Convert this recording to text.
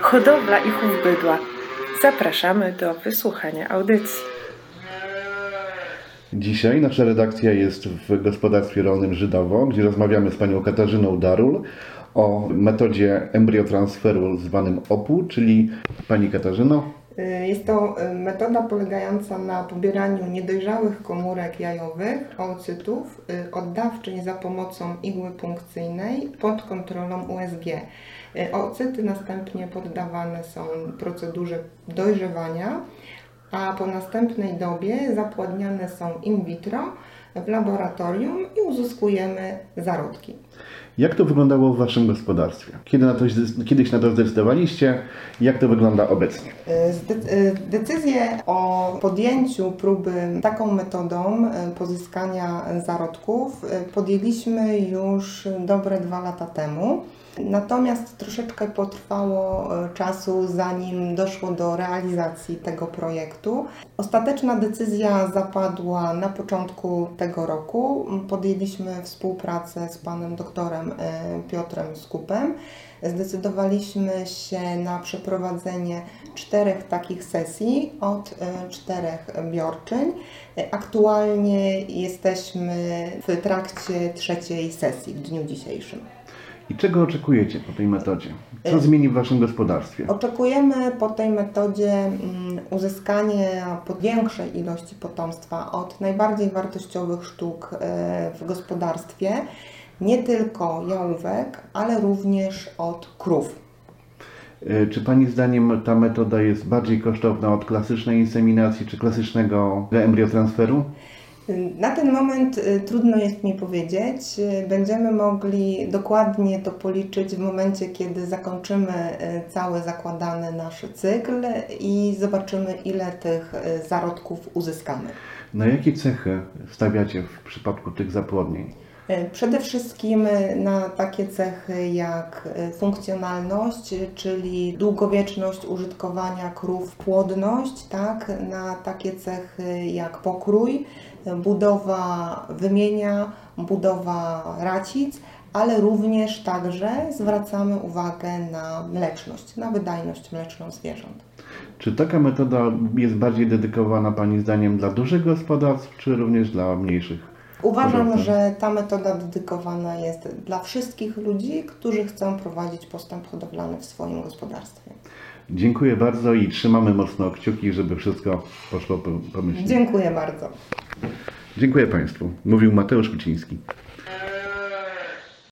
hodowla i chów bydła. Zapraszamy do wysłuchania audycji. Dzisiaj nasza redakcja jest w gospodarstwie rolnym Żydowo, gdzie rozmawiamy z panią Katarzyną Darul o metodzie embriotransferu zwanym OPU, czyli pani Katarzyno. Y, Jest to y, metoda polegająca na pobieraniu niedojrzałych komórek jajowych, oocytów, y, oddawczyń za pomocą igły punkcyjnej pod kontrolą USG. Oocyty następnie poddawane są procedurze dojrzewania, a po następnej dobie zapładniane są in vitro w laboratorium i uzyskujemy zarodki. Jak to wyglądało w waszym gospodarstwie? Kiedy na to, kiedyś na to zdecydowaliście? Jak to wygląda obecnie? Zde- y, Decyzję o podjęciu próby taką metodą y, pozyskania zarodków podjęliśmy już dobre dwa lata temu. Natomiast troszeczkę potrwało czasu, zanim doszło do realizacji tego projektu. Ostateczna decyzja zapadła na początku tego roku. Podjęliśmy współpracę z panem doktorem y, Piotrem Skupem. Zdecydowaliśmy się na przeprowadzenie czterech takich sesji od e, czterech biorczyń. E, Aktualnie jesteśmy w trakcie trzeciej sesji w dniu dzisiejszym. I czego oczekujecie po tej metodzie? Co zmieni w waszym gospodarstwie? Oczekujemy po tej metodzie mm, uzyskania większej ilości potomstwa od najbardziej wartościowych sztuk e, w gospodarstwie, nie tylko jałówek, ale również od krów. E, Czy pani zdaniem ta metoda jest bardziej kosztowna od klasycznej inseminacji czy klasycznego embriotransferu? Na ten moment y, trudno jest mi powiedzieć. Y, Będziemy mogli dokładnie to policzyć w momencie, kiedy zakończymy cały zakładany nasz cykl i zobaczymy, ile tych zarodków uzyskamy. Na jakie cechy stawiacie w przypadku tych zapłodnień? Y, Przede wszystkim y, na takie cechy jak y, funkcjonalność, czyli długowieczność użytkowania krów, płodność, tak? na takie cechy jak pokrój, budowa wymienia, budowa racic, ale również także zwracamy uwagę na mleczność, na wydajność mleczną zwierząt. Czy taka metoda jest bardziej dedykowana Pani zdaniem dla dużych gospodarstw, czy również dla mniejszych? Uważam, Hodowcy. że ta metoda dedykowana jest dla wszystkich ludzi, którzy chcą prowadzić postęp hodowlany w swoim gospodarstwie. Dziękuję bardzo i trzymamy mocno kciuki, żeby wszystko poszło po- pomyślnie. Dziękuję bardzo. Dziękuję Państwu. Mówił Mateusz Kuciński.